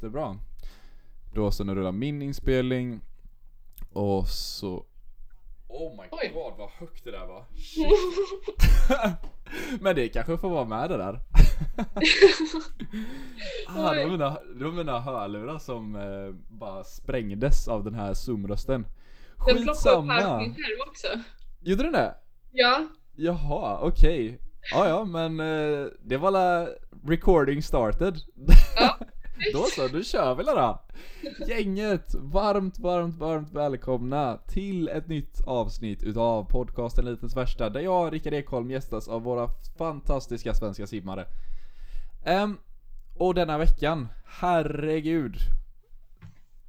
jättebra. Då så nu rullar min inspelning. Och så... Oh my Oj. god vad högt det där var. Men det kanske får vara med det där. ah, det, var mina, det var mina hörlurar som eh, bara sprängdes av den här zoom-rösten. Den plockar upp Skitsamma. min skärm också. Gjorde den det? Ja, Jaha, okej. Ja, ja, men eh, det var la recording started. Ja. då så, då kör vi då. Gänget, varmt, varmt, varmt välkomna till ett nytt avsnitt utav podcasten Elitens Värsta, där jag, Rickard Ekholm, gästas av våra fantastiska svenska simmare. Ehm, och denna veckan, herregud.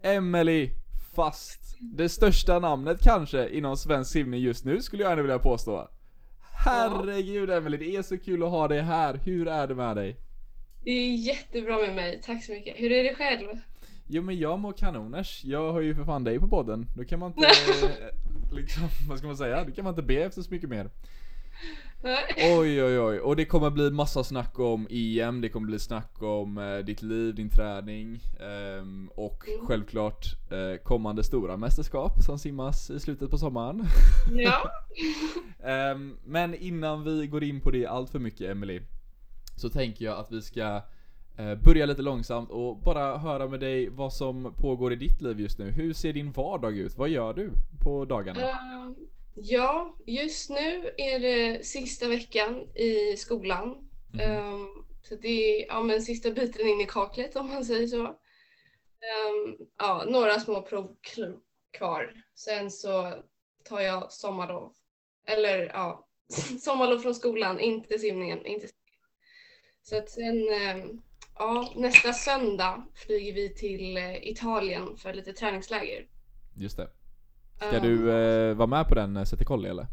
Emily Fast. Det största namnet kanske inom svensk simning just nu skulle jag ändå vilja påstå. Herregud Emily, det är så kul att ha dig här. Hur är det med dig? Det är jättebra med mig. Tack så mycket. Hur är det själv? Jo men jag mår kanoners. Jag har ju för fan dig på podden. Då kan man inte, eh, liksom, vad ska man säga? Då kan man inte be efter så mycket mer. Oj oj oj, och det kommer bli massa snack om EM, det kommer bli snack om eh, ditt liv, din träning ehm, och Mm. självklart eh, kommande stora mästerskap som simmas i slutet på sommaren. Ja. Ehm, men innan vi går in på det allt för mycket Emily Så tänker jag att vi ska eh, börja lite långsamt och bara höra med dig vad som pågår i ditt liv just nu. Hur ser din vardag ut? Vad gör du på dagarna? Ehm, ja, just nu är det sista veckan i skolan. Mhm. Ehm, så det är ja, men sista biten in i kaklet om man säger så. Ehm, ja, några små prov kvar. Sen så tar jag sommarlov. Eller ja, sommarlov från skolan, inte simningen. Inte simningen. Så att sen, ehm, ja, nästa söndag flyger vi till eh, Italien för lite träningsläger. Just det. Ska Ehm, du eh, vara med på den eh, Settikolli eller?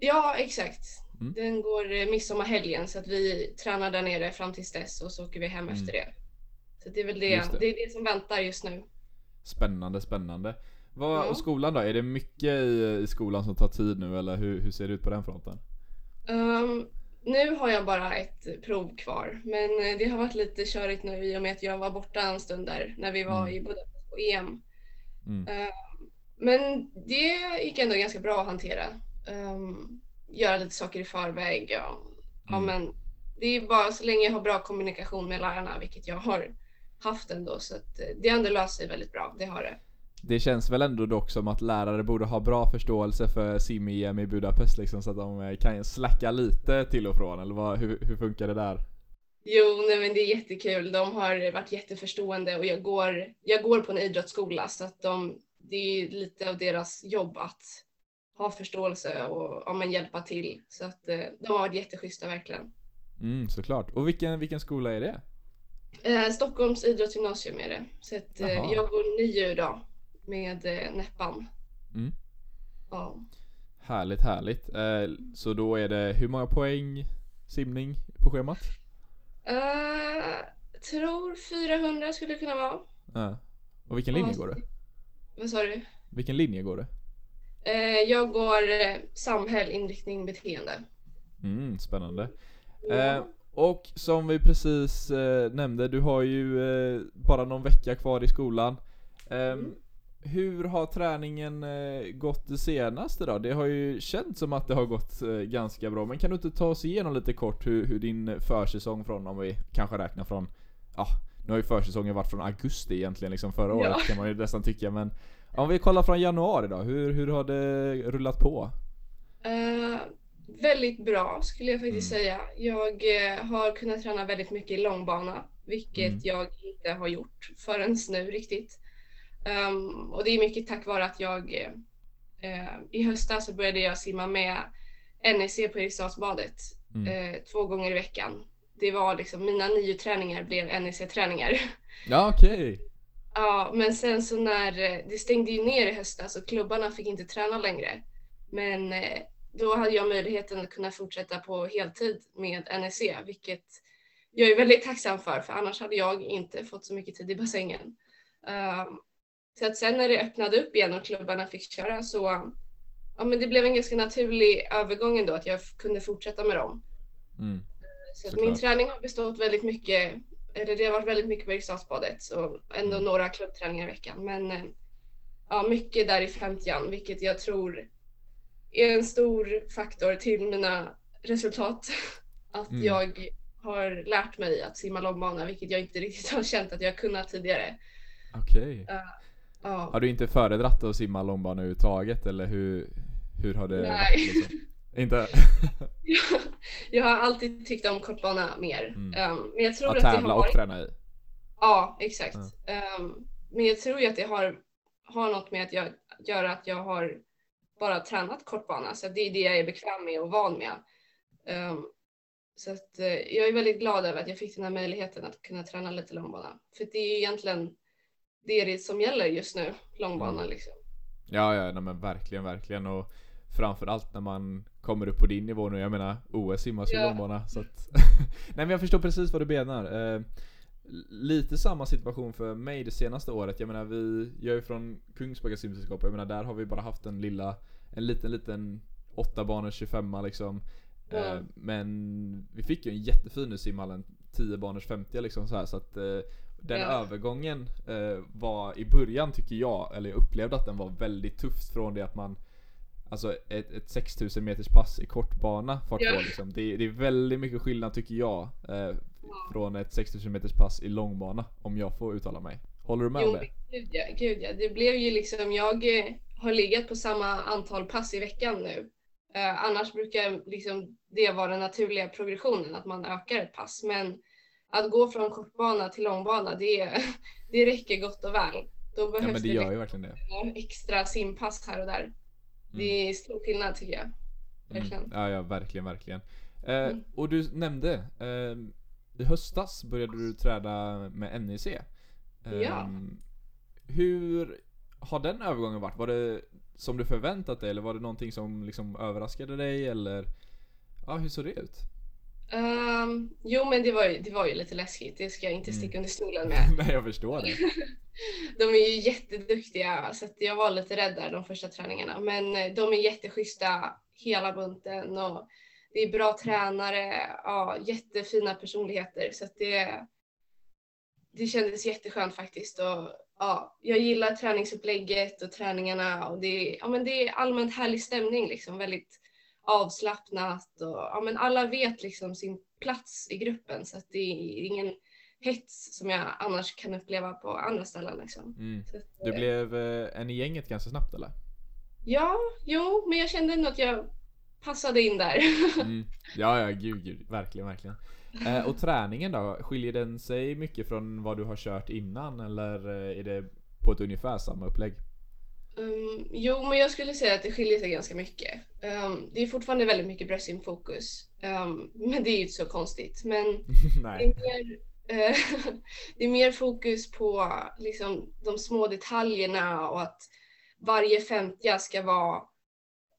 Ja, exakt. Mm. Den går eh, midsommarhelgen så att vi tränar där nere fram tills dess och så åker vi hem Mm. efter det. Så det är väl det, det. det. är det som väntar just nu. Spännande, spännande. Vad, Ja. Och skolan då? Är det mycket i, i skolan som tar tid nu eller hur, hur ser det ut på den fronten? Ehm, nu har jag bara ett prov kvar, men eh, det har varit lite körigt nu i och med att jag var borta en stund där när vi var Mm. i Budapest på EM. Mm. Ehm, men det gick ändå ganska bra att hantera. Ehm, göra lite saker i förväg. Ja. Ja, Mm. men det är bara så länge jag har bra kommunikation med lärarna, vilket jag har haft ändå, så att eh, det har ändå löst sig väldigt bra. Det har det. Det känns väl ändå dock som att lärare borde ha bra förståelse för sim-EM i Budapest liksom så att de eh, kan slacka lite till och från eller vad, hur, hur funkar det där? Jo, nej, men det är jättekul. De har varit jätteförstående och jag går, jag går på en idrottsskola så att de, det är lite av deras jobb att ha förståelse och ja, men hjälpa till. Så att eh, de har varit jätteschyssta verkligen. Mm, såklart. Och vilken, vilken skola är det? Eh, Stockholms idrottsgymnasium är det. Så att, eh, jag går nio idag med eh, Näppan. Mm. Ja. Härligt, härligt. Eh, så då är det hur många poäng simning på schemat? Eh, tror 400 skulle det kunna vara. Ja. Och vilken linje Ja, går det? Vad sa du? Vilken linje går det? Eh, jag går eh, samhäll, inriktning, beteende. Mm, spännande. Ja. Eh, och som vi precis eh, nämnde, du har ju eh, bara någon vecka kvar i skolan. Ehm, Mm. Hur har träningen eh, gått det senaste då? Det har ju känts som att det har gått eh, ganska bra, men kan du inte ta oss igenom lite kort hur, hur din försäsong från, om vi kanske räknar från, ja, nu har ju försäsongen varit från augusti egentligen liksom förra Ja. året kan man ju nästan tycka, men om vi kollar från januari då, hur, hur har det rullat på? Eh, väldigt bra skulle jag faktiskt Mm. säga. Jag har kunnat träna väldigt mycket i långbana, vilket Mm. jag inte har gjort förrän nu riktigt. Ehm, och det är mycket tack vare att jag eh, i höstas så började jag simma med NEC på Eriksdalsbadet Mm. eh, två gånger i veckan. Det var liksom, mina nio träningar blev NEC-träningar. Ja okej. Ja, men sen så när eh, det stängde ju ner i höstas och klubbarna fick inte träna längre. Men då hade jag möjligheten att kunna fortsätta på heltid med NEC, vilket jag är väldigt tacksam för, för annars hade jag inte fått så mycket tid i bassängen. Um, så att sen när det öppnade upp igen och klubbarna fick köra så ja, men det blev en ganska naturlig övergång ändå att jag kunde fortsätta med dem. Mm. Så Såklart. min träning har bestått väldigt mycket eller det har varit väldigt mycket på Eriksdalsbadet och ändå Mm. några klubbträningar i veckan. Men eh, ja, mycket där i 50 vilket jag tror är en stor faktor till mina resultat. Att Mm. jag har lärt mig att simma långbana, vilket jag inte riktigt har känt att jag kunnat tidigare. Okej. Ja. Har du inte föredratt att simma långbana överhuvudtaget eller hur, hur har det Nej. varit liksom? Inte? Jag, jag har alltid tyckt om kortbana mer. Mm. Ehm, men jag tror Att att det har tävla och varit... träna i? Ja, exakt. Ehm, men jag tror ju att det har, har något med att jag, göra att jag har bara tränat kortbana. Så det är det jag är bekväm med och van med. Ehm, så att, eh, jag är väldigt glad över att jag fick den här möjligheten att kunna träna lite långbana. För det är ju egentligen det är det som gäller just nu, långbana Mm. liksom. Ja, ja, nej, men verkligen, verkligen. Och framförallt när man kommer upp på din nivå nu. Jag menar, OS simmas ju Ja. långbana. Så att nej men jag förstår precis vad du menar. Eh, lite samma situation för mig det senaste året. Jag menar, vi, jag är från Kungsbacka simsällskap. Jag menar, där har vi bara haft en lilla, en liten, liten 8 banor 25 liksom. Ja. men vi fick ju en jättefin nu simhallen, 10 banors 50 liksom så här så att eh, den Ja. övergången eh, var i början tycker jag, eller jag upplevde att den var väldigt tuff från det att man Alltså ett, ett 6000 meters pass i kortbana fart Ja. liksom. det, det är väldigt mycket skillnad tycker jag eh, Från ett 6000 meters pass i långbana om jag får uttala mig Håller du med om Jo, det? men gud ja, gud ja. Det blev ju liksom, jag eh, har legat på samma antal pass i veckan nu. Eh, annars brukar liksom det vara den naturliga progressionen, att man ökar ett pass. Men att gå från kortbana till långbana, det, det räcker gott och väl. Då Ja behövs men det det, gör ju verkligen det extra simpass här och där. Det är stor skillnad tycker jag. Verkligen. Mm. Ja, ja, verkligen, verkligen. Eh, Mm. Och du nämnde, eh, i höstas började du träda med NEC. Eh, Ja. Hur har den övergången varit? Var det som du förväntat dig eller var det någonting som liksom överraskade dig eller? Ja, hur såg det ut? Ehm, jo men det var, ju, det var ju lite läskigt, det ska jag inte Mm. sticka under stolen med. Nej, jag förstår det. De är ju jätteduktiga så att jag var lite rädd där de första träningarna. Men eh, de är jätteschyssta hela bunten och det är bra tränare, ja, jättefina personligheter så att det, det kändes jätteskönt faktiskt. Och, ja, jag gillar träningsupplägget och träningarna och det, ja, men det är allmänt härlig stämning liksom, väldigt avslappnat och ja, men alla vet liksom sin plats i gruppen så att det är ingen hets som jag annars kan uppleva på andra ställen. Liksom. Mm. Att, Du eh, blev eh, en i gänget ganska snabbt eller? Ja, jo, men jag kände ändå att jag passade in där. Mm. Ja, ja, gud, gud, verkligen, verkligen. Eh, och träningen då, skiljer den sig mycket från vad du har kört innan eller är det på ett ungefär samma upplägg? Um, jo, men jag skulle säga att det skiljer sig ganska mycket. Um, det är fortfarande väldigt mycket bröstsimfokus, um, men det är ju inte så konstigt. Men det är mer, eh, det är mer fokus på liksom, de små detaljerna och att varje femtia ska vara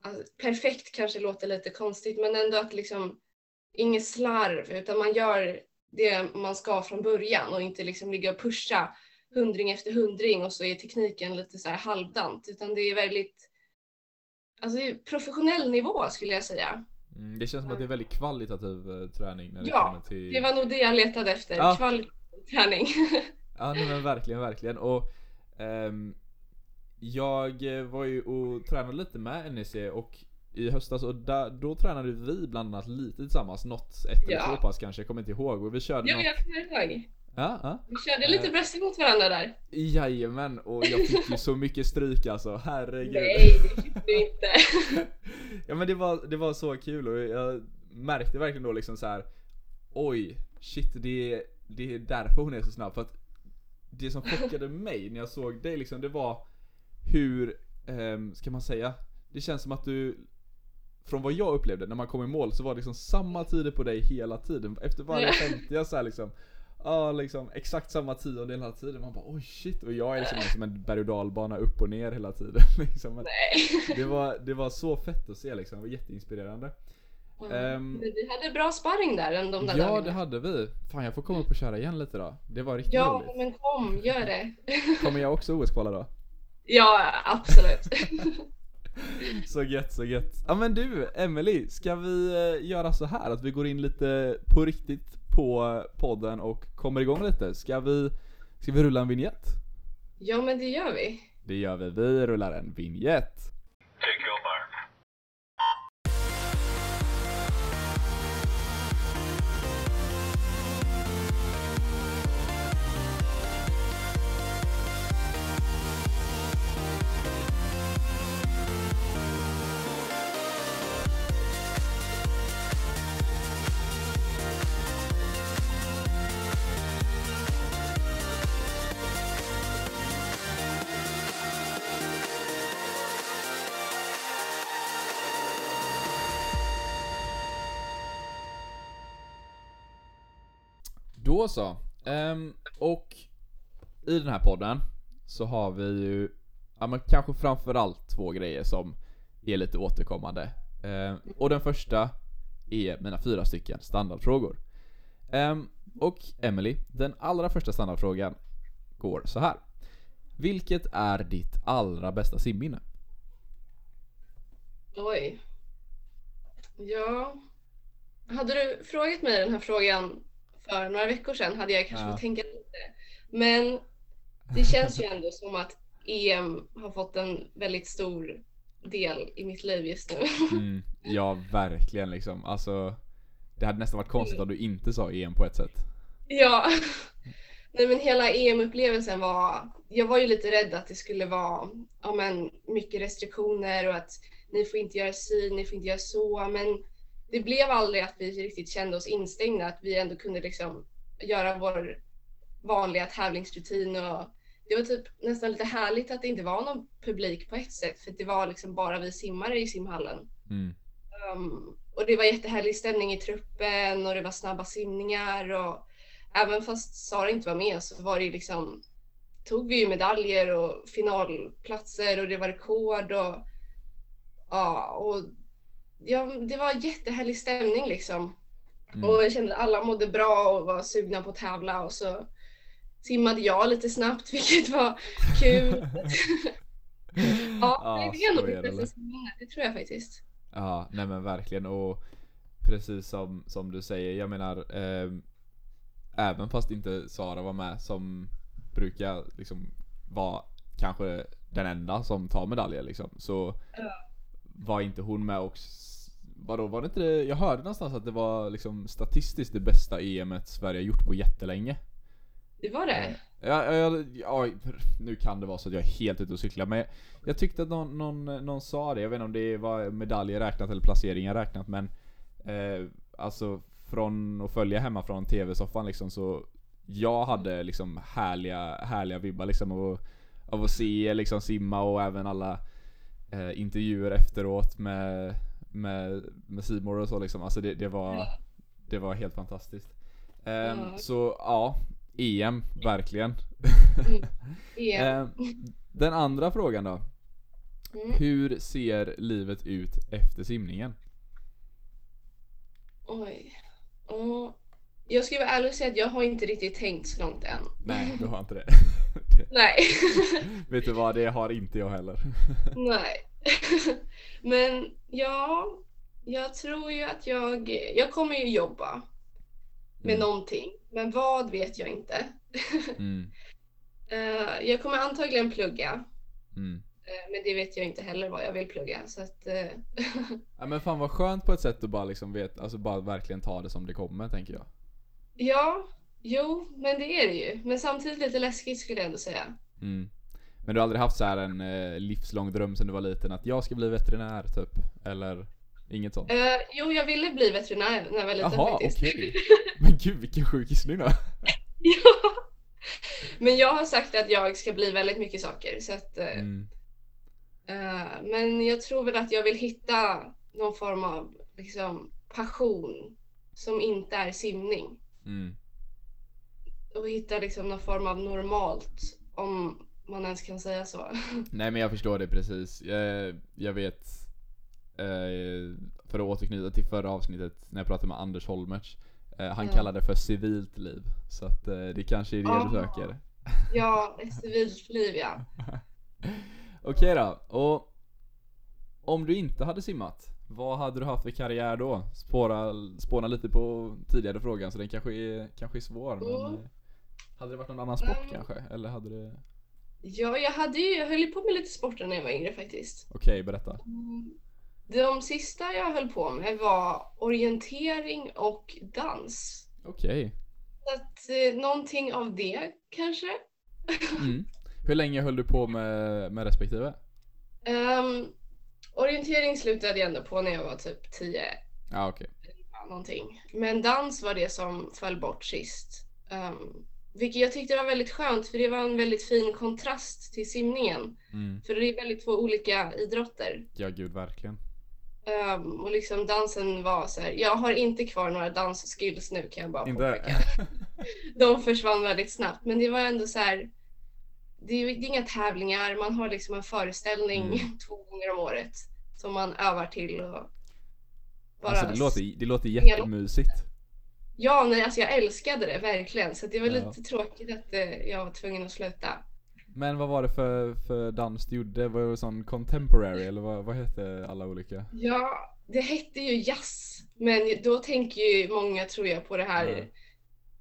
alltså, perfekt kanske låter lite konstigt men ändå att liksom inget slarv utan man gör det man ska från början och inte liksom ligga och pusha hundring efter hundring och så är tekniken lite så här halvdant utan det är väldigt alltså det är professionell nivå skulle jag säga. Mm, det känns som att det är väldigt kvalitativ eh, träning när det Ja, kommer till... Det var nog det jag letade efter, Ja. kvalitativ träning. Ja nej, men verkligen, verkligen. Och ehm, jag eh, var ju och tränade lite med NEC och i höstas och där, då tränade vi bland annat lite tillsammans, något ett eller Ja. två pass kanske, jag kommer inte ihåg. Och vi körde Ja, något... jag kommer ihåg. Ja, ja. Vi körde lite Eh. bröstning mot varandra där. Jajamän, och jag fick ju så mycket stryk alltså, herregud. Nej, det fick du inte. ja men det var, det var så kul och jag märkte verkligen då liksom så här. Oj, shit det är, det är därför hon är så snabb. För att det som chockade mig när jag såg dig liksom, det var hur, ehm, ska man säga? Det känns som att du, från vad jag upplevde, när man kom i mål så var det liksom samma tider på dig hela tiden. Efter varje Ja. 50 så här liksom. Ja liksom exakt samma tiondel hela tiden. Man bara oj shit. Och jag är liksom som en berg och dalbana upp och ner hela tiden. liksom. Men Nej. det, var, det var så fett att se liksom. Det var jätteinspirerande. Ehm. Men vi hade bra sparring där de där Ja dagarna. det hade vi. Fan jag får komma upp och köra igen lite då. Det var riktigt Ja, roligt. men kom, gör det. Kommer jag också OS-kvala då? Ja, absolut. Så gött, så gött. Ja men du, Emily, ska vi eh, göra så här att vi går in lite på riktigt på podden och kommer igång lite. Ska vi, ska vi rulla en vignett? Ja, men det gör vi. Det gör vi, vi rullar en vignett. Då så. Um, och i den här podden så har vi ju, ja men kanske framförallt två grejer som är lite återkommande. Um, och den första är mina fyra stycken standardfrågor. Um, och Emily, den allra första standardfrågan går så här. Vilket är ditt allra bästa simminne? Oj. Ja. Hade du frågat mig den här frågan för några veckor sedan hade jag kanske Ja. fått tänka lite. Men det känns ju ändå som att EM har fått en väldigt stor del i mitt liv just nu. Mm, ja, verkligen liksom. Alltså, det hade nästan varit konstigt om du inte sa EM på ett sätt. Ja. Nej men hela EM-upplevelsen var, jag var ju lite rädd att det skulle vara ja, men, mycket restriktioner och att ni får inte göra si, ni får inte göra så. Men det blev aldrig att vi riktigt kände oss instängda, att vi ändå kunde liksom göra vår vanliga tävlingsrutin och det var typ nästan lite härligt att det inte var någon publik på ett sätt för det var liksom bara vi simmare i simhallen. Mm. Um, och det var jättehärlig stämning i truppen och det var snabba simningar och även fast Sara inte var med så var det liksom tog vi ju medaljer och finalplatser och det var rekord och ja, och ja, det var jättehärlig stämning liksom. Mm. Och jag kände att alla mådde bra och var sugna på att tävla och så simmade jag lite snabbt vilket var kul. ja, Ja, det är nog mitt bästa det tror jag faktiskt. Ja, nej men verkligen och precis som, som du säger, jag menar ehm, Även fast inte Sara var med som brukar liksom vara kanske den enda som tar medaljer liksom så Ja. var inte hon med och s- vadå var det inte det, jag hörde någonstans att det var liksom statistiskt det bästa EMet Sverige har gjort på jättelänge. Det var det? Ja, ja, ja, ja, nu kan det vara så att jag är helt ute och cyklar men jag, jag tyckte att någon, någon, någon sa det, jag vet inte om det var medaljer räknat eller placeringar räknat men eh, Alltså från att följa hemma från TV-soffan liksom så Jag hade liksom härliga, härliga vibbar liksom av, av att se liksom simma och även alla eh, intervjuer efteråt med med, med More och så liksom, alltså det, det var Det var helt fantastiskt Ehm, Ja. Så ja, EM, verkligen EM. Ehm, Den andra frågan då Mm. Hur ser livet ut efter simningen? Oj. Och jag ska vara ärlig och säga att jag har inte riktigt tänkt så långt än. Nej, du har inte det. Nej. Vet du vad, det har inte jag heller. Nej. Men ja, jag tror ju att jag, jag kommer ju jobba med Mm. någonting. Men vad vet jag inte. Mm, Eh, jag kommer antagligen plugga. mm. eh, men det vet jag inte heller vad jag vill plugga. Så att, eh, Ja men fan vad skönt på ett sätt att bara liksom vet, alltså bara verkligen ta det som det kommer tänker jag. ja, jo, men det är det ju. Men samtidigt lite läskigt skulle jag ändå säga. Mm. Men du har aldrig haft så här en eh, livslång dröm sen du var liten att jag ska bli veterinär typ? Eller inget sånt? Eh, jo, jag ville bli veterinär när jag var liten Jaha, faktiskt. okej. Men gud vilken sjuk gissning då. ja. Men jag har sagt att jag ska bli väldigt mycket saker. Så att, eh, Mm. eh, men jag tror väl att jag vill hitta någon form av liksom, passion som inte är simning. Mm. Och hitta liksom, någon form av normalt, om man ens kan säga så. Nej men jag förstår det precis. Jag, jag vet eh, För att återknyta till förra avsnittet när jag pratade med Anders Holmertz eh, Han Ja. kallade det för civilt liv. Så att eh, det kanske är det du söker. ja, ett civilt liv ja. Okej då, och om du inte hade simmat, Vad hade du haft för karriär då? Spåra, spåna lite på tidigare frågan så den kanske är, kanske är svår men Mm. eh, Hade det varit någon annan sport Mm. kanske? Eller hade det... Ja, jag hade ju, jag höll ju på med lite sporter när jag var yngre faktiskt. Okej, berätta. De sista jag höll på med var orientering och dans. Okej. Så att eh, någonting av det kanske. Mm. Hur länge höll du på med, med respektive? Ehm, orientering slutade jag ändå på när jag var typ 10 Ja okej. ja, någonting. Men dans var det som föll bort sist. Um, vilket jag tyckte var väldigt skönt för det var en väldigt fin kontrast till simningen. Mm. För det är väldigt två olika idrotter. Ja gud verkligen. Ehm, och liksom dansen var så här, jag har inte kvar några dansskills nu kan jag bara Inte? påpeka. De försvann väldigt snabbt men det var ändå så här. Det är, det är inga tävlingar, man har liksom en föreställning Mm. två gånger om året som man övar till och bara Alltså det låter, det låter jättemysigt. Ja, nej, alltså jag älskade det verkligen. Så det var Ja. lite tråkigt att eh, jag var tvungen att sluta. Men vad var det för, för dans du gjorde? Var det sån contemporary eller vad, vad hette alla olika? Ja, det hette ju jazz. Men då tänker ju många, tror jag, på det här.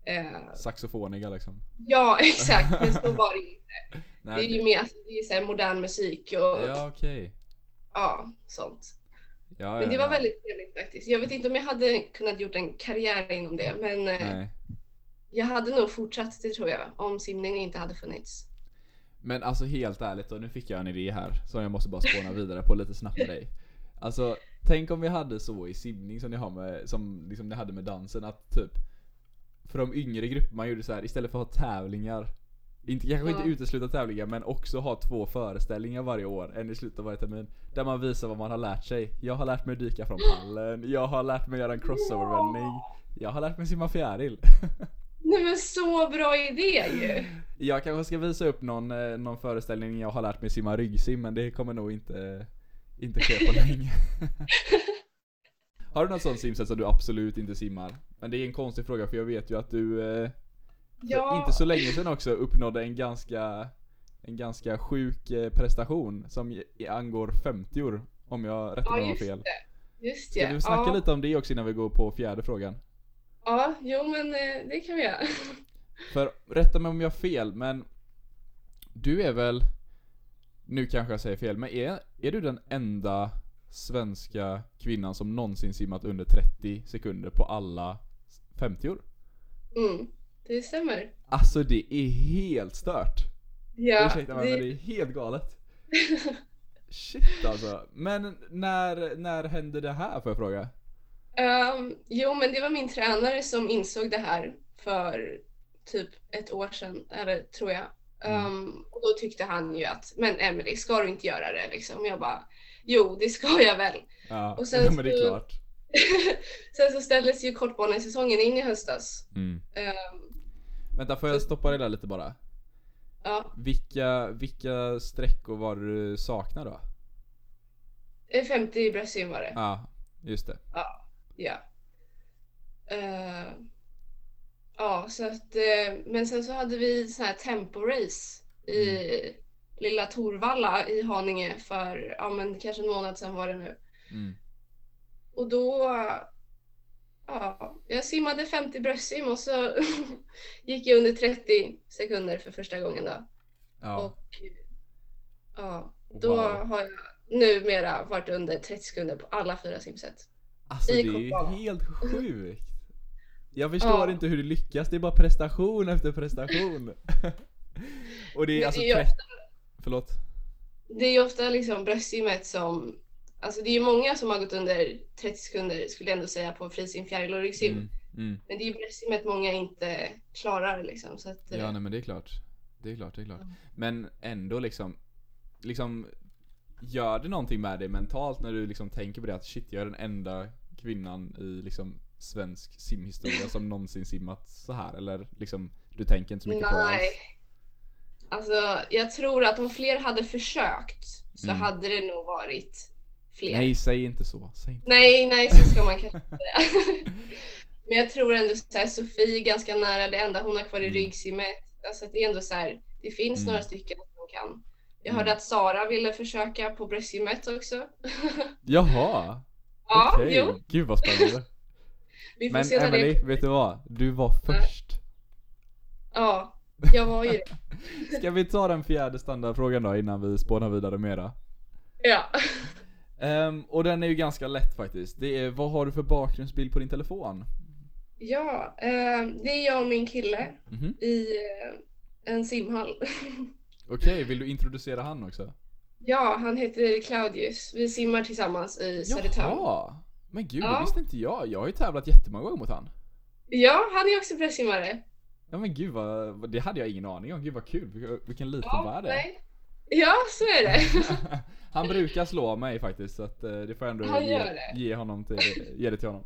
Eh, Saxofoniga liksom? ja, exakt. Men så var det inte. Nej, Det är ju mer alltså, det är så modern musik och ja, Ja okej. sånt. Ja, Men det var väldigt trevligt faktiskt. Jag vet inte om jag hade kunnat gjort en karriär inom det, men eh, Nej. jag hade nog fortsatt det tror jag, om simningen inte hade funnits. Men alltså helt ärligt då, nu fick jag en idé här som jag måste bara spåna vidare på lite snabbt med dig. Alltså, tänk om vi hade så i simning som ni har med, som liksom ni hade med dansen att typ För de yngre grupperna man gjorde så här istället för att ha tävlingar inte, Kanske Ja. inte utesluta tävlingar men också ha två föreställningar varje år, en i slutet av varje termin Där man visar vad man har lärt sig Jag har lärt mig dyka från pallen, jag har lärt mig göra en crossovervändning Jag har lärt mig simma fjäril Nej men så bra idé ju! Jag kanske ska visa upp någon, eh, någon föreställning jag har lärt mig simma ryggsim men det kommer nog inte, inte ske på länge. har du något sånt simsätt som du absolut inte simmar? Men det är en konstig fråga för jag vet ju att du eh, Ja. inte så länge sedan också uppnådde en ganska en ganska sjuk eh, prestation som angår 50 år om jag rätt Ja, mig just fel. det. Just Ska det. du snacka ja. lite om det också innan vi går på fjärde frågan? Ja, jo men eh, det kan vi göra. För rätta mig om jag har fel, men du är väl, nu kanske jag säger fel, men är, är du den enda svenska kvinnan som någonsin simmat under 30 sekunder på alla 50 år? Mm, det stämmer. Alltså det är helt stört. Ja, Ursäkta mig det- men det är helt galet. Shit alltså. Men när, när hände det här får jag fråga? Ehm, jo, men det var min tränare som insåg det här för typ ett år sedan, eller tror jag. Ehm, och då tyckte han ju att, men Emily, ska du inte göra det liksom? Jag bara, jo, det ska jag väl. Ja, Och sen ja men det är klart. Sen så ställdes ju kortbanesäsongen in i höstas. Mm. Ehm, Vänta, får jag stoppa det där lite bara? ja, Vilka, vilka sträckor var det du saknar då? eh, 50 bröstsim var det. Ja, just det. Ja. Eh, ja, så att, eh, men sen så hade vi sån här temporace i lilla Torvalla i Haninge för, ja men kanske en månad sedan var det nu. Mm. Och då, ja, jag simmade 50 bröstsim och så gick jag under 30 sekunder för första gången då. Ja. Och ja, då Wow. har jag numera varit under 30 sekunder på alla fyra simset. Alltså i det är ju helt sjukt. Jag förstår Ja. inte hur du lyckas, det är bara prestation efter prestation. Och det är Men alltså det är ju 30... ofta Förlåt? Det är ju ofta liksom bröstsimmet som, alltså det är ju många som har gått under 30 sekunder skulle jag ändå säga på frisim, fjäril och ryggsim. Mm. Mm. Men det är ju bröstsimmet många inte klarar liksom. Så att, Ja eh, nej men det är klart. Det är klart, det är klart. Ja. Men ändå liksom, liksom Gör det någonting med dig mentalt när du liksom tänker på det att shit jag är den enda kvinnan i liksom svensk simhistoria som någonsin simmat så här eller liksom du tänker inte så mycket på det nej. alls? Alltså jag tror att om fler hade försökt så Mm. hade det nog varit fler. Nej säg inte så, säg inte nej, nej, så ska man kanske inte säga. Men jag tror ändå så här, Sofie är ganska nära det enda hon har kvar i Mm. ryggsimmet. Alltså det är ändå så här, det finns Mm. några stycken som kan. Jag Mm. hörde att Sara ville försöka på bröstsimmet också. Jaha! Ja, Okej, jo. gud vad spännande. Vi får Men se Emily, det... vet du vad? Du var först. Ja, jag var ju det. Ska vi ta den fjärde standardfrågan då innan vi spånar vidare mera? Ja. Ehm, och den är ju ganska lätt faktiskt. Det är, vad har du för bakgrundsbild på din telefon? Ja, eh, det är jag och min kille Mhm. i eh, en simhall. Okej, vill du introducera han också? ja, han heter Claudius. Vi simmar tillsammans i Södertörn. Jaha! Men gud, det Ja. visste inte jag. Jag har ju tävlat jättemånga gånger mot han. Ja, han är också brädsimmare. Ja men gud vad, det hade jag ingen aning om. Gud vad kul, Vilken- liten Ja, värld det nej. Ja, så är det. Han brukar slå mig faktiskt så att eh, det får jag ändå Han ge, ge honom till, ge det till honom.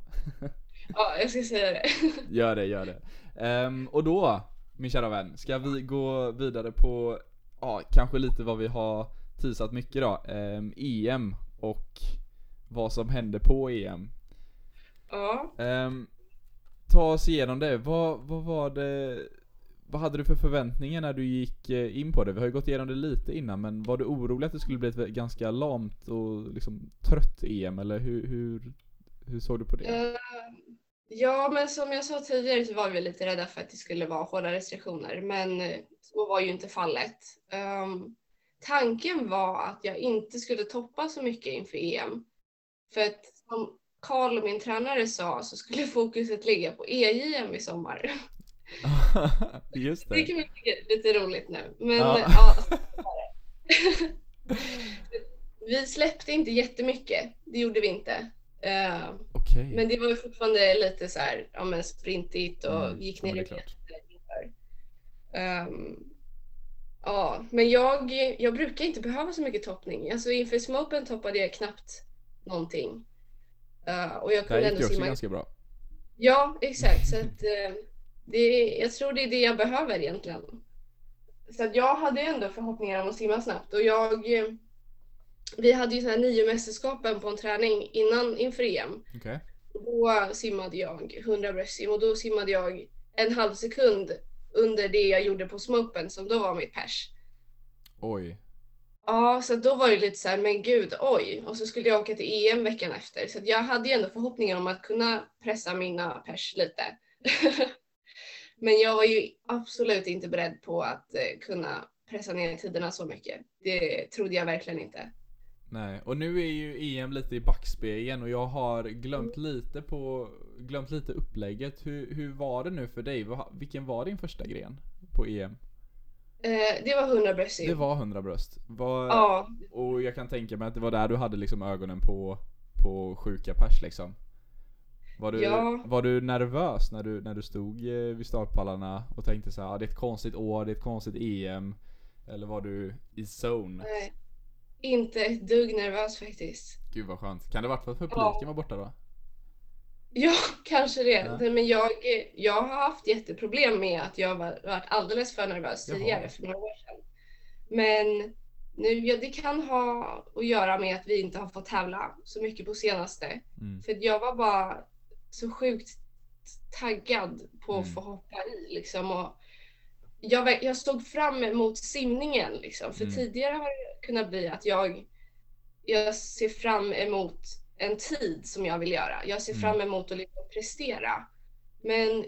ja, jag ska säga det. Gör det, gör det. Ehm, och då, min kära vän, ska vi gå vidare på, ja, kanske lite vad vi har teasat mycket då. Ehm, EM och vad som hände på EM. Ja. Ehm, ta oss igenom det. Vad, vad var det, vad hade du för förväntningar när du gick eh, in på det? Vi har ju gått igenom det lite innan, men var du orolig att det skulle bli ett ganska lamt och liksom trött EM, eller hur, hur, hur såg du på det? Eh, ja, men som jag sa tidigare så var vi lite rädda för att det skulle vara hårda restriktioner, men så var ju inte fallet. Um, tanken var att jag inte skulle toppa så mycket inför EM. För att som Karl, min tränare, sa så skulle fokuset ligga på EJM i sommar. Just Det det. kan vi tycka är lite roligt nu. Men Ja. ja, det. Vi släppte inte jättemycket, det gjorde vi inte. Eh, Okej. Men det var ju fortfarande lite så här, ja men sprintigt och Mm, gick ja, ner det är i. Ehm, ja, men jag, jag brukar inte behöva så mycket toppning. Alltså inför Smopen toppade jag knappt någonting. Eh, och jag kunde gick ändå det simma. ganska bra. Ja, exakt. Så att, eh, det, jag tror det är det jag behöver egentligen. Så att jag hade ändå förhoppningar om att simma snabbt och jag eh, vi hade ju så här nio mästerskapen på en träning innan inför EM. Okej. Då simmade jag 100 bröstsim och då simmade jag en halv sekund under det jag gjorde på smopen som då var mitt pers. Oj. Ja, så då var det lite så här, men gud, oj. Och så skulle jag åka till EM veckan efter. Så jag hade ju ändå förhoppningar om att kunna pressa mina pers lite. men jag var ju absolut inte beredd på att eh, kunna pressa ner tiderna så mycket. Det trodde jag verkligen inte. Nej, och nu är ju EM lite i backspegeln och jag har glömt lite på, glömt lite upplägget. Hur, hur var det nu för dig? Vilken var din första gren på EM? Eh, det var 100 bröstsim. Det var 100 bröst. Var, Ja, Och jag kan tänka mig att det var där du hade liksom ögonen på, på sjuka pers liksom. Var du, Ja. var du nervös när du, när du stod eh, vid startpallarna och tänkte så här, ah, det är ett konstigt år, det är ett konstigt EM? Eller var du i zone? nej. Inte ett dugg nervös faktiskt. Gud vad skönt. Kan det varit för att publiken Ja. var borta då? Ja, kanske det. Ja. Nej, Men jag, jag har haft jätteproblem med att jag var, varit alldeles för nervös Jaha. tidigare, för några år sedan. Men nu, ja, det kan ha att göra med att vi inte har fått tävla så mycket på senaste. Mm. För jag var bara så sjukt taggad på att Mm. få hoppa i liksom. Och jag, jag stod fram emot simningen liksom. För Mm. tidigare har det kunnat bli att jag, jag ser fram emot en tid som jag vill göra. Jag ser Mm. fram emot att liksom prestera. Men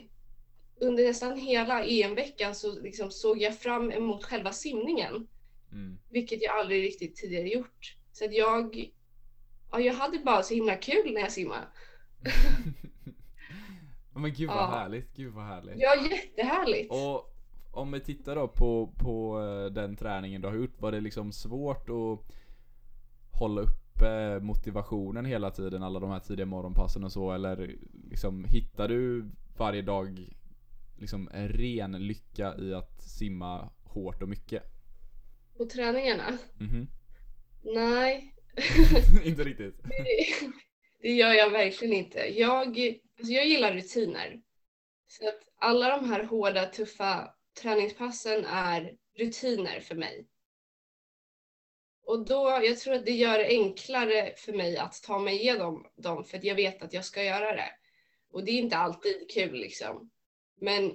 under nästan hela EM-veckan så liksom såg jag fram emot själva simningen. Mm. Vilket jag aldrig riktigt tidigare gjort. Så att jag, ja, jag hade bara så himla kul när jag simmade. Men gud vad Ja. härligt, gud vad härligt. Ja, jättehärligt. Och om vi tittar då på, på eh, den träningen du har gjort, var det liksom svårt att hålla uppe motivationen hela tiden, alla de här tidiga morgonpassen och så, eller liksom hittar du varje dag liksom en ren lycka i att simma hårt och mycket? På träningarna? Mhm. Nej, Inte riktigt det, gör jag verkligen inte. Jag, alltså jag gillar rutiner. Så att alla de här hårda, tuffa träningspassen är rutiner för mig. Och då, jag tror att det gör det enklare för mig att ta mig igenom dem för att jag vet att jag ska göra det. Och det är inte alltid kul liksom. Men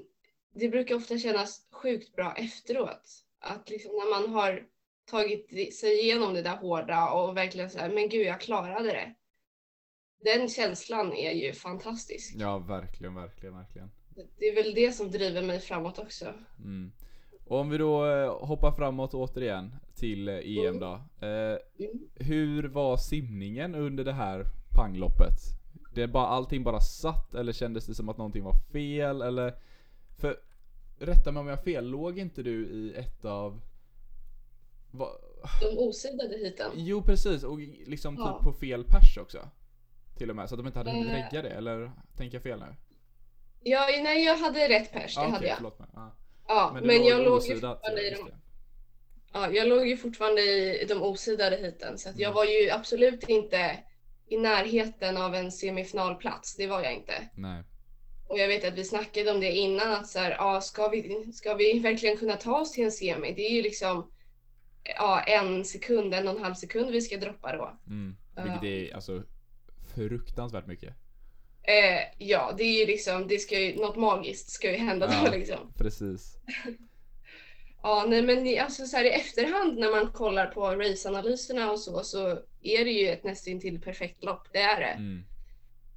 det brukar ofta kännas sjukt bra efteråt. Att liksom när man har tagit sig igenom det där hårda och verkligen så här, men gud jag klarade det den känslan är ju fantastisk. Ja, verkligen, verkligen, verkligen. Det är väl det som driver mig framåt också. Mm. Och om vi då eh, hoppar framåt återigen till eh, EM då. Eh, Mm. hur var simningen under det här pangloppet? Det bara, allting bara satt eller kändes det som att någonting var fel eller? För, rätta mig om jag har fel, låg inte du i ett av... Va, De osidade hiten. jo precis, och liksom Ja. typ på fel pers också. Till och med, så att de inte hade hunnit Eh. regga det, eller tänker jag fel nu? Ja, nej, jag hade rätt pers, det Ah, hade okej, jag. förlåt mig. Ah. Ja, Men, men, jag låg ju fortfarande i just de, ja, jag låg ju fortfarande i de osidade hiten, så att jag Mm. var ju absolut inte i närheten av en semifinalplats. Det var jag inte. Nej. Och jag vet att vi snackade om det innan, att så här, ja, ska, vi, ska vi verkligen kunna ta oss till en semi? Det är ju liksom ja, en sekund, en och en halv sekund vi ska droppa då. Mm. Vilket är alltså fruktansvärt mycket. Eh, ja, det är ju liksom, det ska ju, något magiskt ska ju hända Ja. då liksom. Precis. Ja, nej men alltså så här i efterhand när man kollar på raceanalyserna och så, så är det ju ett nästintill perfekt lopp, det är det. Mm.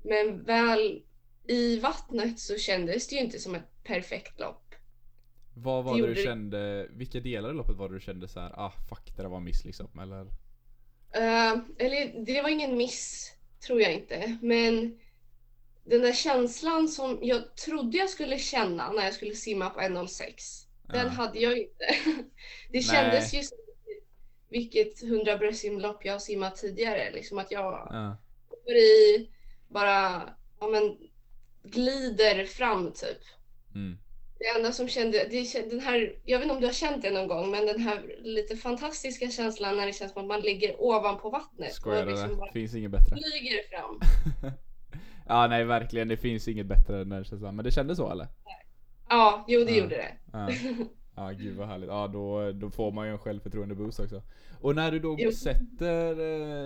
Men väl i vattnet så kändes det ju inte som ett perfekt lopp. Vad var Det det du kände, vilka delar i loppet var det du kände så här, ah fuck det där var miss liksom, eller? Eh, eller det var ingen miss, tror jag inte. Men den där känslan som jag trodde jag skulle känna när jag skulle simma på 1.06, den Ja. hade jag inte. Det kändes ju som vilket 100 bröstsimlopp jag har simmat tidigare. Liksom att jag Ja. går i, bara ja, men, glider fram typ. Mm. Det enda som kände, det, den här, jag vet inte om du har känt det någon gång, men den här lite fantastiska känslan när det känns som att man ligger ovanpå vattnet Skojar du liksom det? Finns inget bättre. flyger fram. ja nej verkligen, det finns inget bättre än den känslan. Men det kändes så eller? Ja, jo det Ja. gjorde det. Ja. Ja gud vad härligt. Ja då, då får man ju en självförtroende boost också. Och när du då Jo. sätter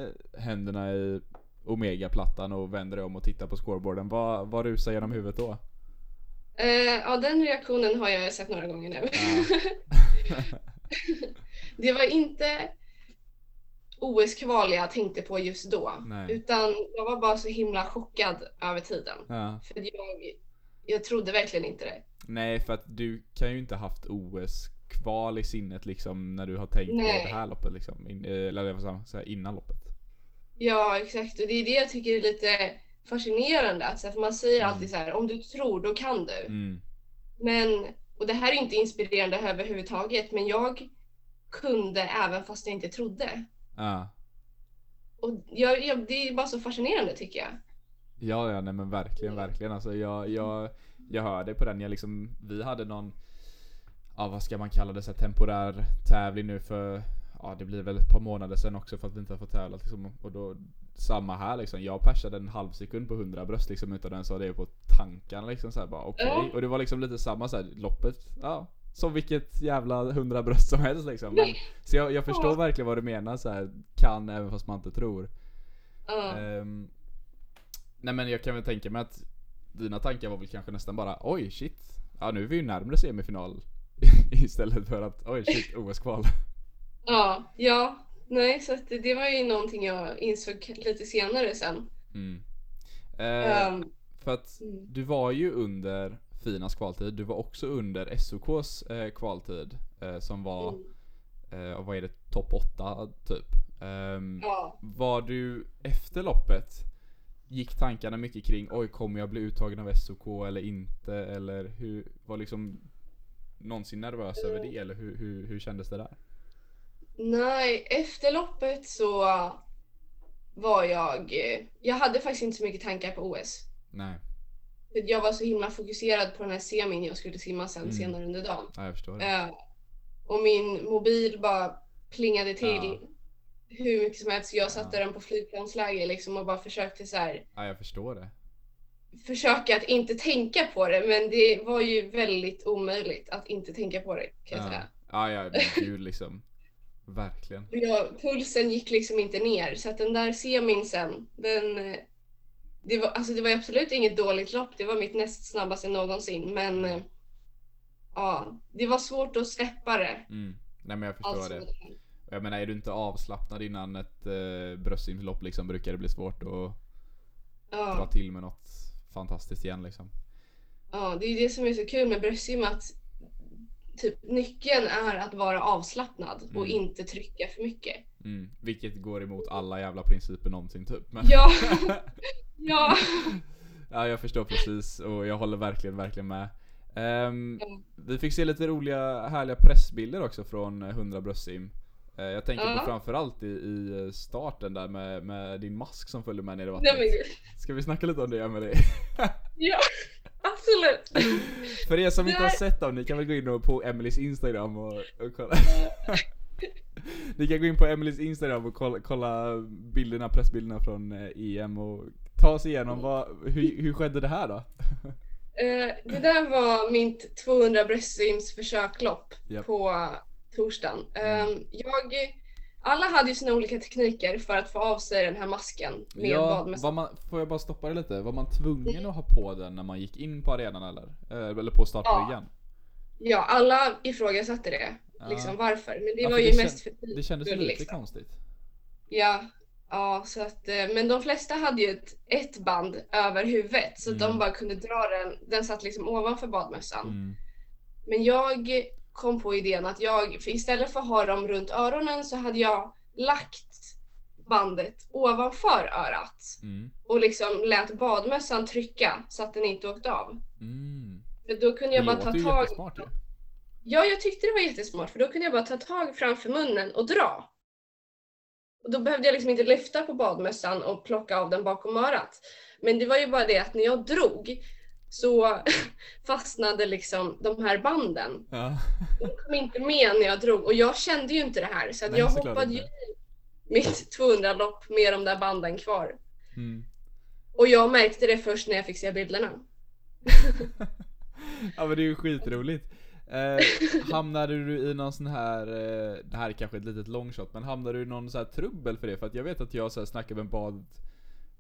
eh, händerna i Omega-plattan och vänder dig om och tittar på scoreboarden, vad, vad rusar genom huvudet då? Eh, ja, den reaktionen har jag sett några gånger nu. Ja. Det var inte OS-kval jag tänkte på just då, Nej. utan jag var bara så himla chockad över tiden. ja. För jag, jag trodde verkligen inte det. Nej för att du kan ju inte haft OS kval i sinnet liksom när du har tänkt Nej. på det här loppet liksom. In, eh, eller jag får säga innan loppet. Ja, exakt. Och det är det jag tycker är lite fascinerande. Att, så här, för man säger Mm. alltid så här, om du tror, då kan du. Mm. Men, och det här är inte inspirerande överhuvudtaget, men jag kunde även fast jag inte trodde. Ja. Och jag, jag, det är bara så fascinerande tycker jag. Ja, ja, nej men verkligen, verkligen. Alltså jag, jag, jag hör det på den. Jag liksom, vi hade någon, ja vad ska man kalla det, så temporär tävling nu för, ja det blir väl ett par månader sedan också för att vi inte har fått tävla liksom. Och då, samma här liksom. Jag persade en halv sekund på 100 bröst liksom utan den så det på tankarna liksom så här, bara okej. Ja. Och det var liksom lite samma så här, loppet, ja. Som vilket jävla 100 bröst som helst liksom. Men, så jag, jag förstår verkligen vad du menar så här, kan även fast man inte tror. Ja. Ehm, nej men jag kan väl tänka mig att dina tankar var väl kanske nästan bara oj shit, ja nu är vi ju närmare semifinal. Istället för att oj shit OS-kval. Ja, ja. Nej, så att det, det var ju någonting jag insåg lite senare sen. Mm. Eh, Ehm, för att mm. du var ju under Finas kvaltid, du var också under SOKs eh, kvaltid. Eh, som var, Mm. eh, vad är det, topp 8 typ. Ehm, Ja. Var du efter loppet Gick tankarna mycket kring oj kommer jag bli uttagen av SOK eller inte eller hur Var liksom Någonsin nervös över det eller hur, hur, hur kändes det där? Nej, efter loppet så var jag... Jag hade faktiskt inte så mycket tankar på OS. Nej, Jag var så himla fokuserad på den här semin jag skulle simma sen Mm. senare under dagen. ja, jag förstår det. Eh, och min mobil bara plingade till Ja. hur mycket som helst. Jag satte Ja. den på flygplansläge liksom och bara försökte så här, Ja, jag förstår det. försöka att inte tänka på det. Men det var ju väldigt omöjligt att inte tänka på det kan jag Ja, säga. ja, ja men gud liksom. Verkligen. Jag, pulsen gick liksom inte ner så att den där semin sen, den... Det var, alltså det var absolut inget dåligt lopp, det var mitt näst snabbaste någonsin men Ja, det var svårt att släppa det. Mm. Nej men jag förstår Alltså, det. Jag menar är du inte avslappnad innan ett eh, bröstsimlopp liksom brukar det bli svårt att dra Ja, till med något fantastiskt igen liksom. ja, det är det som är så kul med bröstsim att typ nyckeln är att vara avslappnad och Mm. inte trycka för mycket. Mm. Vilket går emot alla jävla principer någonsin typ. Men Ja, ja, ja, jag förstår precis och jag håller verkligen, verkligen med. Ehm, Ja. vi fick se lite roliga, härliga pressbilder också från 100 bröstsim. Eh, jag tänker på Ja. framförallt i, i starten där med, med din mask som följde med ner i nej vattnet. gud. Ska vi snacka lite om det Emelie? Ja, absolut. För er som inte har sett dem, ni kan väl gå in på Emelies instagram och, och kolla. ni kan gå in på Emelies instagram och kolla, kolla bilderna, pressbilderna från eh, EM och ta oss igenom vad, hur, hur skedde det här då? Eh, det där var mitt 200 bröstsims försöklopp Japp. på torsdagen. Mm. Eh, jag, alla hade ju sina olika tekniker för att få av sig den här masken med ja, badmössa. var man, får jag bara stoppa det lite? Var man tvungen att ha på den när man gick in på arenan eller? Eh, eller på startbryggan? Ja, alla ifrågasatte det. Ja. Liksom varför. Men det Ja, var ju det mest för Det kändes lite liksom. konstigt. Ja, ja så att, eh, men de flesta hade ju ett, ett band över huvudet så Mm. de bara kunde dra den. Den satt liksom ovanför badmössan. Mm. Men jag kom på idén att jag, istället för att ha dem runt öronen så hade jag lagt bandet ovanför örat Mm. och liksom lät badmössan trycka så att den inte åkte av. Mm. För då kunde Det jag bara ta tag. ju. Ja, jag tyckte det var jättesmart för då kunde jag bara ta tag framför munnen och dra. Och då behövde jag liksom inte lyfta på badmössan och plocka av den bakom örat. Men det var ju bara det att när jag drog så fastnade liksom de här banden. Ja. De kom inte med när jag drog och jag kände ju inte det här så att Nej, jag hoppade ju mitt 200-lopp med de där banden kvar. Mm. Och jag märkte det först när jag fick se bilderna. ja men det är ju skitroligt. Eh, hamnade du i någon sån här, eh, det här är kanske ett litet longshot, men hamnade du i någon sån här trubbel för det? För att jag vet att jag så här snackar med bad,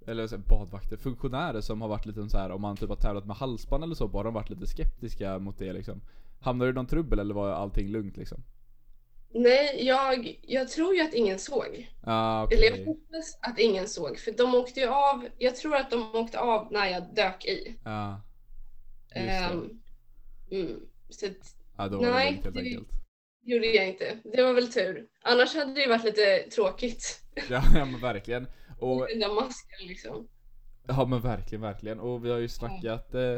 eller så här, badvakter, funktionärer som har varit lite så här om man typ har tävlat med halsband eller så, bara de varit lite skeptiska mot det liksom. Hamnade du i någon trubbel eller var allting lugnt liksom? Nej, jag, jag tror ju att ingen såg. Ah, Eller okej. jag hoppas att ingen såg för de åkte ju av, jag tror att de åkte av när jag dök i. Det. Ehm, mm, så att, Ja, då var det nej, lugnt helt det- enkelt. gjorde jag inte. Det var väl tur. Annars hade det ju varit lite tråkigt. Ja, ja men verkligen. Och Den där masken liksom. Ja men verkligen, verkligen. Och vi har ju snackat eh,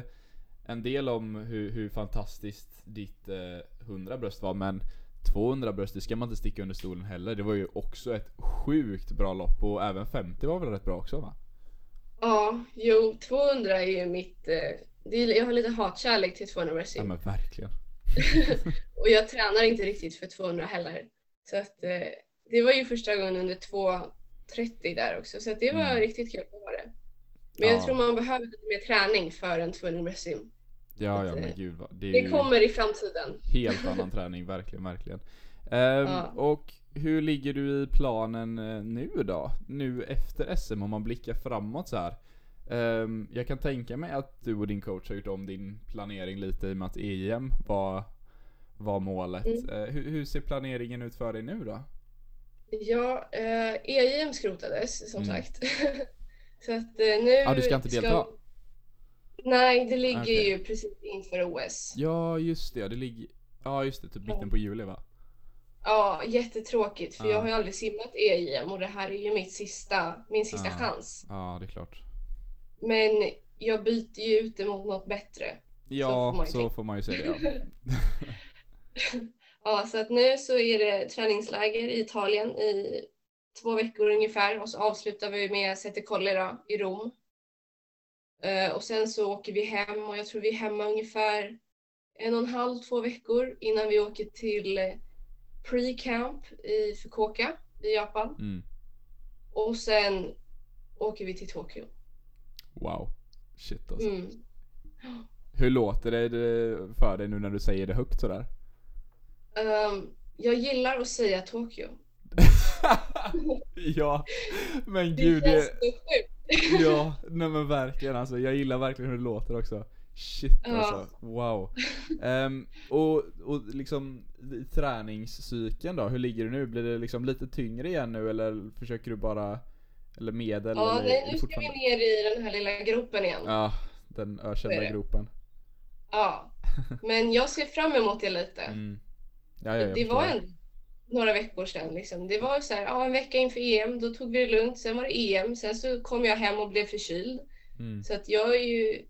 en del om hur, hur fantastiskt ditt eh, 100 bröst var men 200 bröst, det ska man inte sticka under stolen heller. Det var ju också ett sjukt bra lopp och även 50 var väl rätt bra också va? Ja, jo, 200 är ju mitt... Eh, det är, jag har lite hatkärlek till 200 Ja wrestling. men verkligen. Och jag tränar inte riktigt för 200 heller. Så att eh, det var ju första gången under 2.30 där också. Så det var Mm. riktigt kul att vara det. Men Ja. jag tror man behöver lite mer träning för en 200 wrestling. Ja ja Att, men eh, gud det Det kommer i framtiden. helt annan träning, verkligen, verkligen. Ehm, Ja. Och hur ligger du i planen eh, nu då? Nu efter SM om man blickar framåt så här. Ehm, jag kan tänka mig att du och din coach har gjort om din planering lite i och med att EM var, var målet. Mm. Eh, hur, hur ser planeringen ut för dig nu då? Ja, eh, EIM skrotades som Mm. sagt. Så att eh, nu... Ja, du ska inte delta? Nej, det ligger Okej. ju precis inför OS. Ja just det, det ligger... Ja just det, typ mitten på juli va? Ja, jättetråkigt för Ja. jag har ju aldrig simmat EIM och det här är ju mitt sista, min sista Ja. chans. Ja det är klart. Men jag byter ju ut det mot något bättre. Ja, får man ju så får man ju säga. Ja. Ja, så att nu så är det träningsläger i Italien i två veckor ungefär och så avslutar vi med Sette Colli då, i Rom. Eh, och sen så åker vi hem och jag tror vi är hemma ungefär en och en halv, två veckor innan vi åker till eh, pre-camp i Fukuoka i Japan. Mm. Och sen åker vi till Tokyo. Wow. Shit alltså. Mm. Hur låter det det för dig nu när du säger det högt sådär? Ehm, jag gillar att säga Tokyo. ja, men Det gud. känns Det, så sjukt. ja, nej men verkligen alltså. Jag gillar verkligen hur det låter också. Shit Ja. alltså, wow. Ehm, och, och liksom träningscykeln då, hur ligger du nu? Blir det liksom lite tyngre igen nu eller försöker du bara Eller medel? Ja, eller nej, nu ska vi ner i den här lilla gropen igen. Ja, den ökända gropen. Ja. Men jag ser fram emot det lite. Mm. Ja, ja, det var en, några veckor sedan. Liksom. Det var så här, ja, en vecka inför EM, då tog vi det lugnt. Sen var det EM, sen så kom jag hem och blev förkyld. Mm. Så att jag är ju,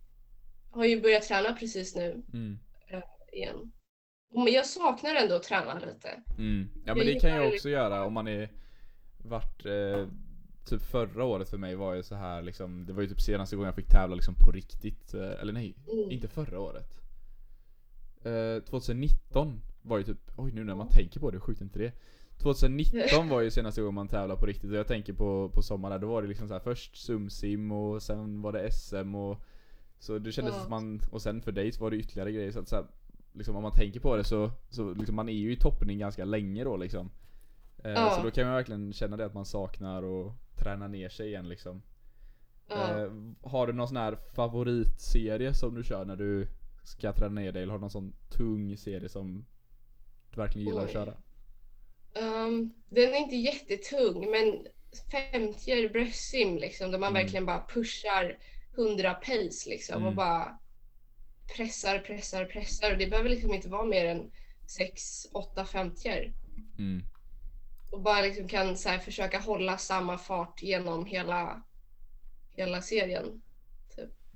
har ju börjat träna precis nu Mm. igen. Men jag saknar ändå att träna lite. Mm. Ja men det kan jag också göra om man är vart eh, Typ förra året för mig var ju så här liksom Det var ju typ senaste gången jag fick tävla liksom på riktigt eh, Eller nej, Mm. inte förra året eh, 2019 var ju typ Oj nu när man tänker på det, sjukt inte det 2019 var ju senaste gången man tävlade på riktigt och jag tänker på, på sommaren då var det liksom så här först sumsim och sen var det SM och Så det kändes Ja. som man, och sen för dig så var det ytterligare grejer så att så här, liksom om man tänker på det så, så liksom man är ju i toppning ganska länge då liksom eh, Ja. Så då kan man verkligen känna det att man saknar och träna ner sig igen liksom Ja. eh, Har du någon sån här favoritserie som du kör när du ska träna ner dig eller har du någon sån tung serie som du verkligen gillar att Oj. köra? Um, den är inte jättetung, men 50 bröstsim liksom, där man Mm. verkligen bara pushar 100 pace liksom Mm. och bara pressar, pressar, pressar. Och det behöver liksom inte vara mer än 6-8 50 Mm. och bara liksom kan så här försöka hålla samma fart genom hela, hela serien.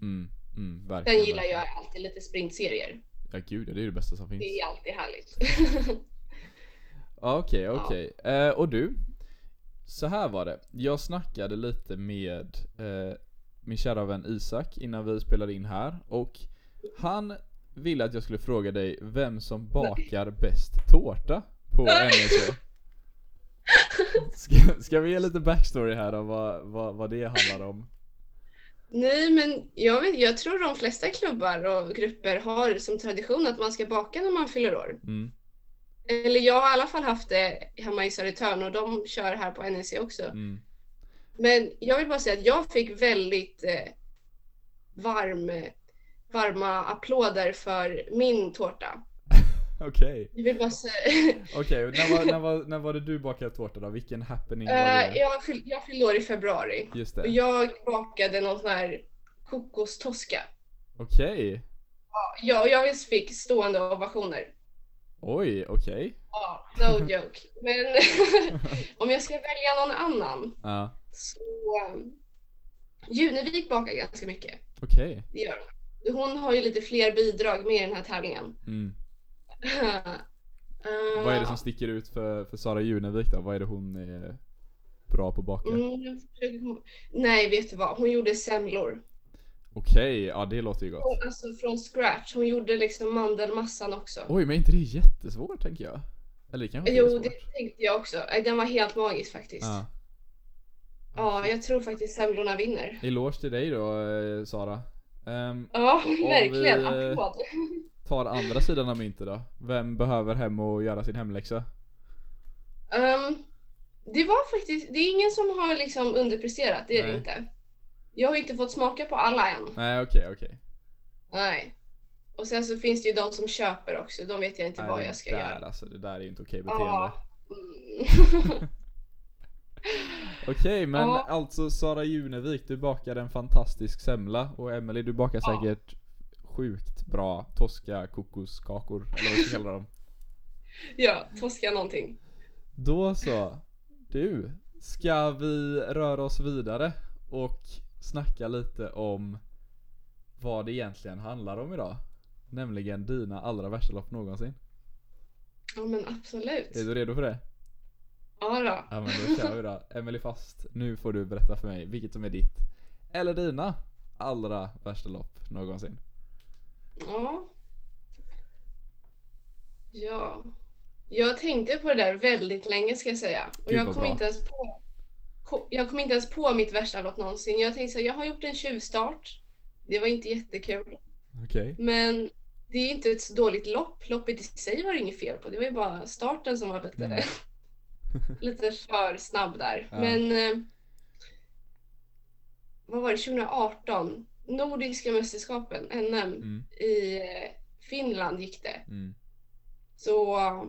Mm, mm, Sen verkligen. gillar verkligen. jag alltid lite sprintserier. Ja gud, ja, det är det bästa som finns. Det är alltid härligt. Ja, Okej, okej. Eh, och du? Så här var det. Jag snackade lite med eh, min kära vän Isak innan vi spelade in här och han ville att jag skulle fråga dig vem som bakar bäst tårta på NEC. Ska, ska vi ge lite backstory här om vad, vad, vad det handlar om? Nej, men jag, vet, jag tror de flesta klubbar och grupper har som tradition att man ska baka när man fyller år. Mm. Eller jag har i alla fall haft det hemma i Södertörn och de kör här på NEC också. Mm. Men jag vill bara säga att jag fick väldigt eh, varm, varma applåder för min tårta. Okej, Jag vill bara säga, okej. och När, var, när, var, när var det du bakade tårta då? Vilken happening var Eh, det? jag, fyll, jag fyllde år i februari Just och det. jag bakade någon sån här kokostoska. Okej. Ja, och jag fick stående ovationer. Oj, okej. Ja, no joke. Men om jag ska välja någon annan Ja, så um, Junevik bakar ganska mycket. okej. Det gör hon. Hon har ju lite fler bidrag med i den här tävlingen. Mm. Uh, Vad är det som sticker ut för, för Sara Junevik då? Vad är det hon är bra på att baka? Mm, Nej, vet du vad? Hon gjorde semlor. Okej, ja det låter ju gott. Hon, alltså från scratch. Hon gjorde liksom mandelmassan också. Oj, men är inte det jättesvårt tänker jag? Eller det kanske jo, svårt? det tänkte jag också. Nej, Den var helt magisk faktiskt. Ja. Ja, jag tror faktiskt semlorna vinner. Eloge till dig då eh, Sara. Ehm, Ja, verkligen. vi, Applåd. tar andra sidan av myntet då. Vem behöver hem och göra sin hemläxa? Ehm, det var faktiskt, det är ingen som har liksom underpresterat, det är Nej. det inte. Jag har inte fått smaka på alla än. Nej okej okej. Nej. Och sen så finns det ju de som köper också, de vet jag inte Nej, vad jag ska där, göra. Alltså, det där är ju inte okej beteende. Ja. Mm. Okej men Ja. alltså Sara Junevik, du bakar en fantastisk semla och Emily du bakar Ja. säkert sjukt bra toska kokoskakor eller vad vi ska kalla dem. ja, Tosca någonting. Då så. Du, ska vi röra oss vidare och snacka lite om vad det egentligen handlar om idag? Nämligen dina allra värsta lopp någonsin. Ja men absolut. Är du redo för det? Ja då. Ja men då kör vi då. Emily Fast, nu får du berätta för mig vilket som är ditt, eller dina, allra värsta lopp någonsin. Ja. Ja. Jag tänkte på det där väldigt länge ska jag säga. Och Gud, jag kom bra. inte ens på jag kom inte ens på mitt värsta lopp någonsin. Jag tänkte så här, jag har gjort en tjuvstart. Det var inte jättekul. Okej. Men det är inte ett så dåligt lopp. Loppet i sig var det inget fel på. Det var ju bara starten som var lite, Mm. lite för snabb där. Ja. Men eh, vad var det, 2018? Nordiska mästerskapen, NM, Mm, i eh, Finland gick det. mm. Så eh,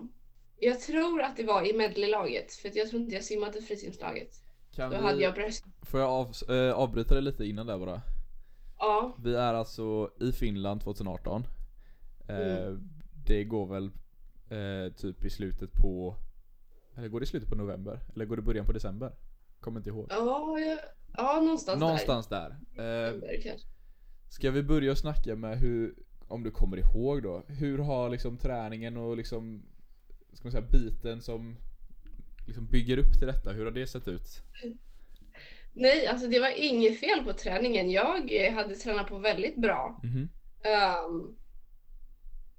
jag tror att det var i medleylaget, för jag tror inte jag simmade frisimslaget. Kan Då vi, hade jag bröst. Får jag av, eh, avbryta det lite innan där bara? Ja, Vi är alltså i Finland 2018. Eh, Mm. Det går väl eh, typ i slutet på, eller går det i slutet på november? Eller går det i början på december? Kommer inte ihåg. ja, ja, ja någonstans, Någonstans där. där. Eh, Där kanske. ska vi börja snacka med hur, om du kommer ihåg då, hur har liksom träningen och liksom, ska man säga biten som liksom bygger upp till detta, hur har det sett ut? Nej, alltså det var inget fel på träningen. Jag eh, hade tränat på väldigt bra. Mhm. Ehm,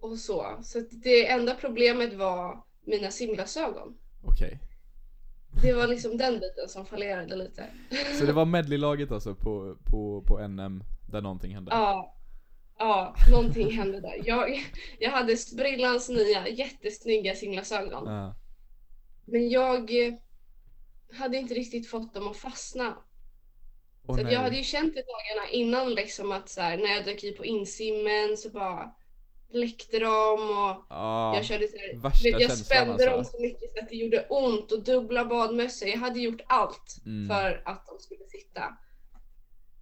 och så. Så det enda problemet var mina simglasögon. Okej. Det var liksom den biten som fallerade lite. Så det var medleylaget alltså på, på, på NM där någonting hände? Ja, ja, någonting hände där. Jag, jag hade sprillans nya jättesnygga simglasögon. Ja. Men jag eh, hade inte riktigt fått dem att fastna. Åh, så att jag hade ju känt i dagarna innan liksom att så här, när jag dök i på insimmen så bara läckte de och Ja, jag körde så här, värsta vet, jag spände alltså. dem så mycket så att det gjorde ont och dubbla badmössor. Jag hade gjort allt Mm. för att de skulle sitta.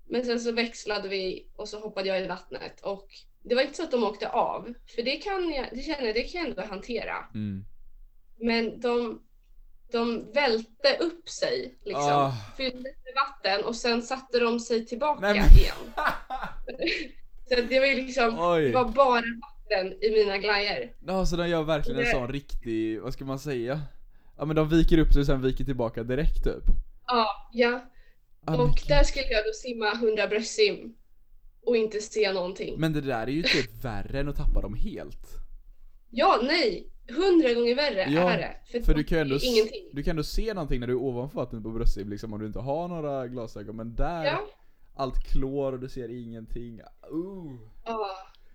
Men sen så växlade vi och så hoppade jag i vattnet och det var inte så att de åkte av. För det kan jag, det känner jag, det kan jag ändå hantera. Mm. Men de, de välte upp sig liksom. Ah. Fyllde med vatten och sen satte de sig tillbaka Nej, men- igen. Så det var ju liksom, Oj. det var bara vatten i mina glajjor. Ja, så de gör verkligen en sån riktig, vad ska man säga? Ja men de viker upp sig och sen viker tillbaka direkt typ. Ja, ja. Ah, Och där skulle jag då simma 100 bröstsim och inte se någonting. men det där är ju typ värre än att tappa dem helt. Ja, nej! 100 gånger värre Ja, är det. För det du kan ändå, ingenting. du kan ändå se någonting när du är ovanför vattnet på bröstsim liksom om du inte har några glasögon. Men där, Ja, allt klor och du ser ingenting. Uh. ja,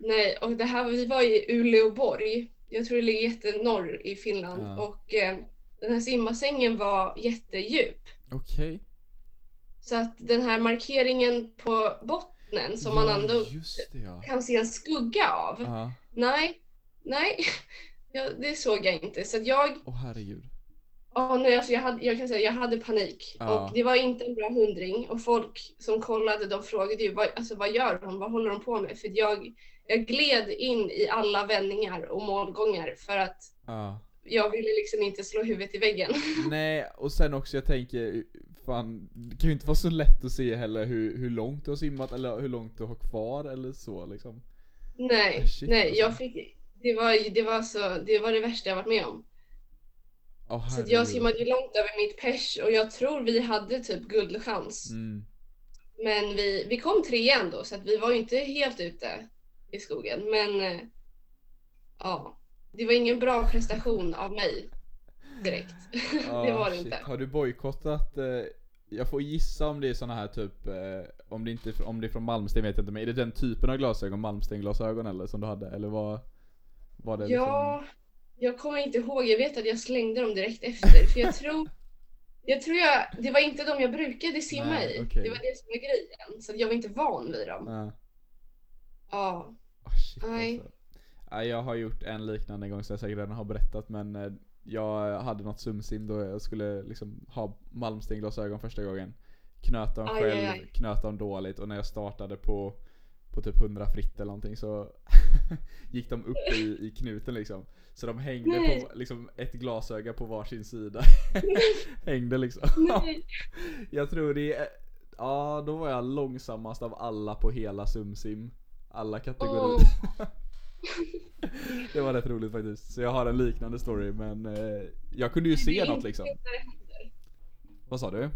nej. Och det här, vi var i Uleåborg. Jag tror det ligger jättenorr i Finland. Ja. Och eh, den här simbassängen var jättedjup. Okej. Så att den här markeringen på bottnen som man ändå det ja. kan se en skugga av. Ja, Nej, nej. Ja, det såg jag inte. Så att jag åh herregud. Ja, nej, alltså jag, hade, jag kan säga jag hade panik. Ja. Och det var inte en bra hundring. Och folk som kollade de frågade ju vad, alltså, vad gör hon? Vad håller hon på med? För jag, jag gled in i alla vändningar och målgångar för att Ja. jag ville liksom inte slå huvudet i väggen. Nej, och sen också jag tänker, fan, det kan ju inte vara så lätt att se heller hur, hur långt du har simmat eller hur långt du har kvar eller så liksom. nej, Shit, nej, alltså. jag fick, det var, det var så, det var det värsta jag varit med om. Åh, Så jag simmade ju långt över mitt pers och jag tror vi hade typ guldchans. Mm. Men vi, vi kom tre ändå så att vi var ju inte helt ute i skogen. Men eh, ja, det var ingen bra prestation av mig direkt. det Ah, var det shit. inte. Har du bojkottat, eh, jag får gissa om det är såna här typ, eh, om det inte om det är från Malmsten vet jag inte men är det den typen av glasögon, Malmsten-glasögon eller som du hade? Eller vad var det liksom? Ja, jag kommer inte ihåg. Jag vet att jag slängde dem direkt efter. För jag tror, jag tror jag, det var inte de jag brukade simma Nej, i. okej. Det var det som var grejen. Så jag var inte van vid dem. Ja. Ja, Ah, shit, Nej. Alltså. Ja, jag har gjort en liknande gång som jag säkert redan har berättat men eh, jag hade något sumsim då jag skulle liksom ha Malmsten-glasögon första gången. Knöt dem Aj, själv, aj, aj. knöt dem dåligt och när jag startade på, på typ 100 fritt eller någonting så gick de upp i, i knuten liksom. Så de hängde Nej. på liksom ett glasöga på varsin sida. hängde liksom. nej. Jag tror det är, ja då var jag långsammast av alla på hela sumsim. Alla kategorier. Åh. det var rätt roligt faktiskt. Så jag har en liknande story men eh, jag kunde ju Det se något liksom. Vad sa du?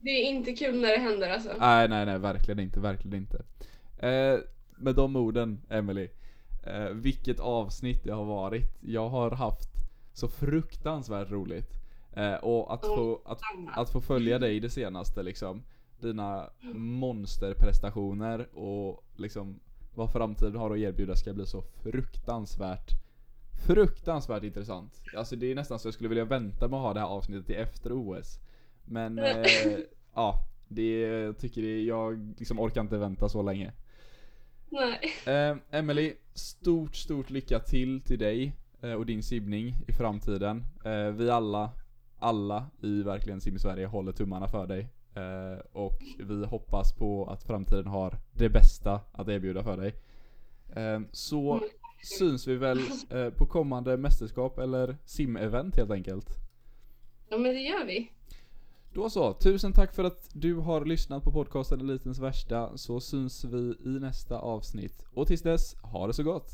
Det är inte kul när det händer alltså. Nej nej nej verkligen inte, verkligen inte. Eh, med de orden Emily eh, vilket avsnitt det har varit. Jag har haft så fruktansvärt roligt. Eh, och att få, att, att få följa dig det senaste liksom. Dina monsterprestationer och liksom vad framtiden har att erbjuda ska bli så fruktansvärt Fruktansvärt intressant. Alltså det är nästan så jag skulle vilja vänta med att ha det här avsnittet till efter OS. Men eh, ja, det, jag tycker det, jag liksom orkar inte vänta så länge. Nej. Eh, Emily, stort, stort lycka till till dig eh, och din simning i framtiden. Eh, vi alla alla i verkligen Sim-Sverige håller tummarna för dig. Eh, och vi hoppas på att framtiden har det bästa att erbjuda för dig. Eh, så Mm. syns vi väl eh, på kommande mästerskap eller sim-event helt enkelt. Ja men det gör vi. Då så, tusen tack för att du har lyssnat på podcasten Elitens värsta, så syns vi i nästa avsnitt. Och tills dess, ha det så gott!